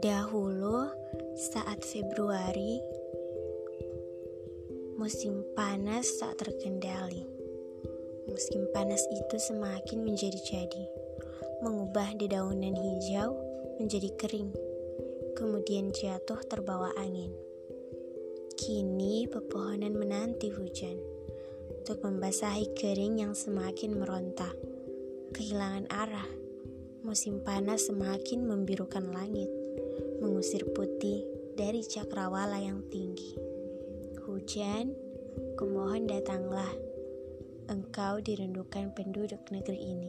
Dahulu, saat Februari, musim panas tak terkendali. Musim panas itu semakin menjadi-jadi, mengubah dedaunan hijau menjadi kering, kemudian jatuh terbawa angin. Kini pepohonan menanti hujan untuk membasahi kering yang semakin meronta, kehilangan arah. Musim panas semakin membirukan langit mengusir putih dari cakrawala yang tinggi. Hujan, kumohon datanglah. Engkau dirindukan penduduk negeri ini.